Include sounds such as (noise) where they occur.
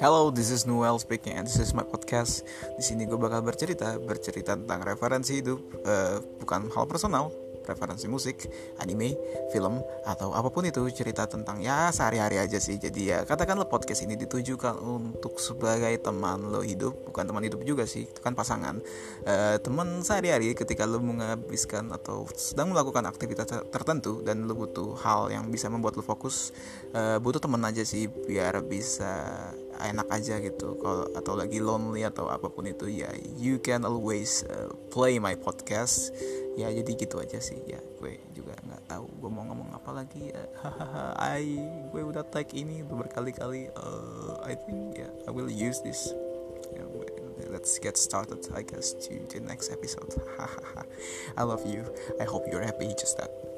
Hello, this is Noel speaking and this is my podcast. Di sini gue bakal bercerita, bercerita tentang referensi hidup, uh, bukan hal personal, referensi musik, anime, film, atau apa pun itu cerita tentang ya sehari-hari aja sih. Jadi ya katakanlah podcast ini ditujukan untuk sebagai teman lo hidup, bukan teman hidup juga sih, itu kan pasangan. Uh, teman sehari-hari ketika lo menghabiskan atau sedang melakukan aktivitas tertentu dan lo butuh hal yang bisa membuat lo fokus, uh, butuh teman aja sih biar bisa enak aja gitu. Kalau atau lagi lonely atau apa pun itu ya you can always uh, play my podcast. Ya jadi gitu aja sih. Ya gue juga nggak tahu gue mau ngomong apa lagi. Ya hahaha I gue udah tag ini berkali-kali. Uh, I think ya yeah, I will use this. Yeah, let's get started I guess to the next episode. (laughs) Hahaha I love you. I hope you're happy just that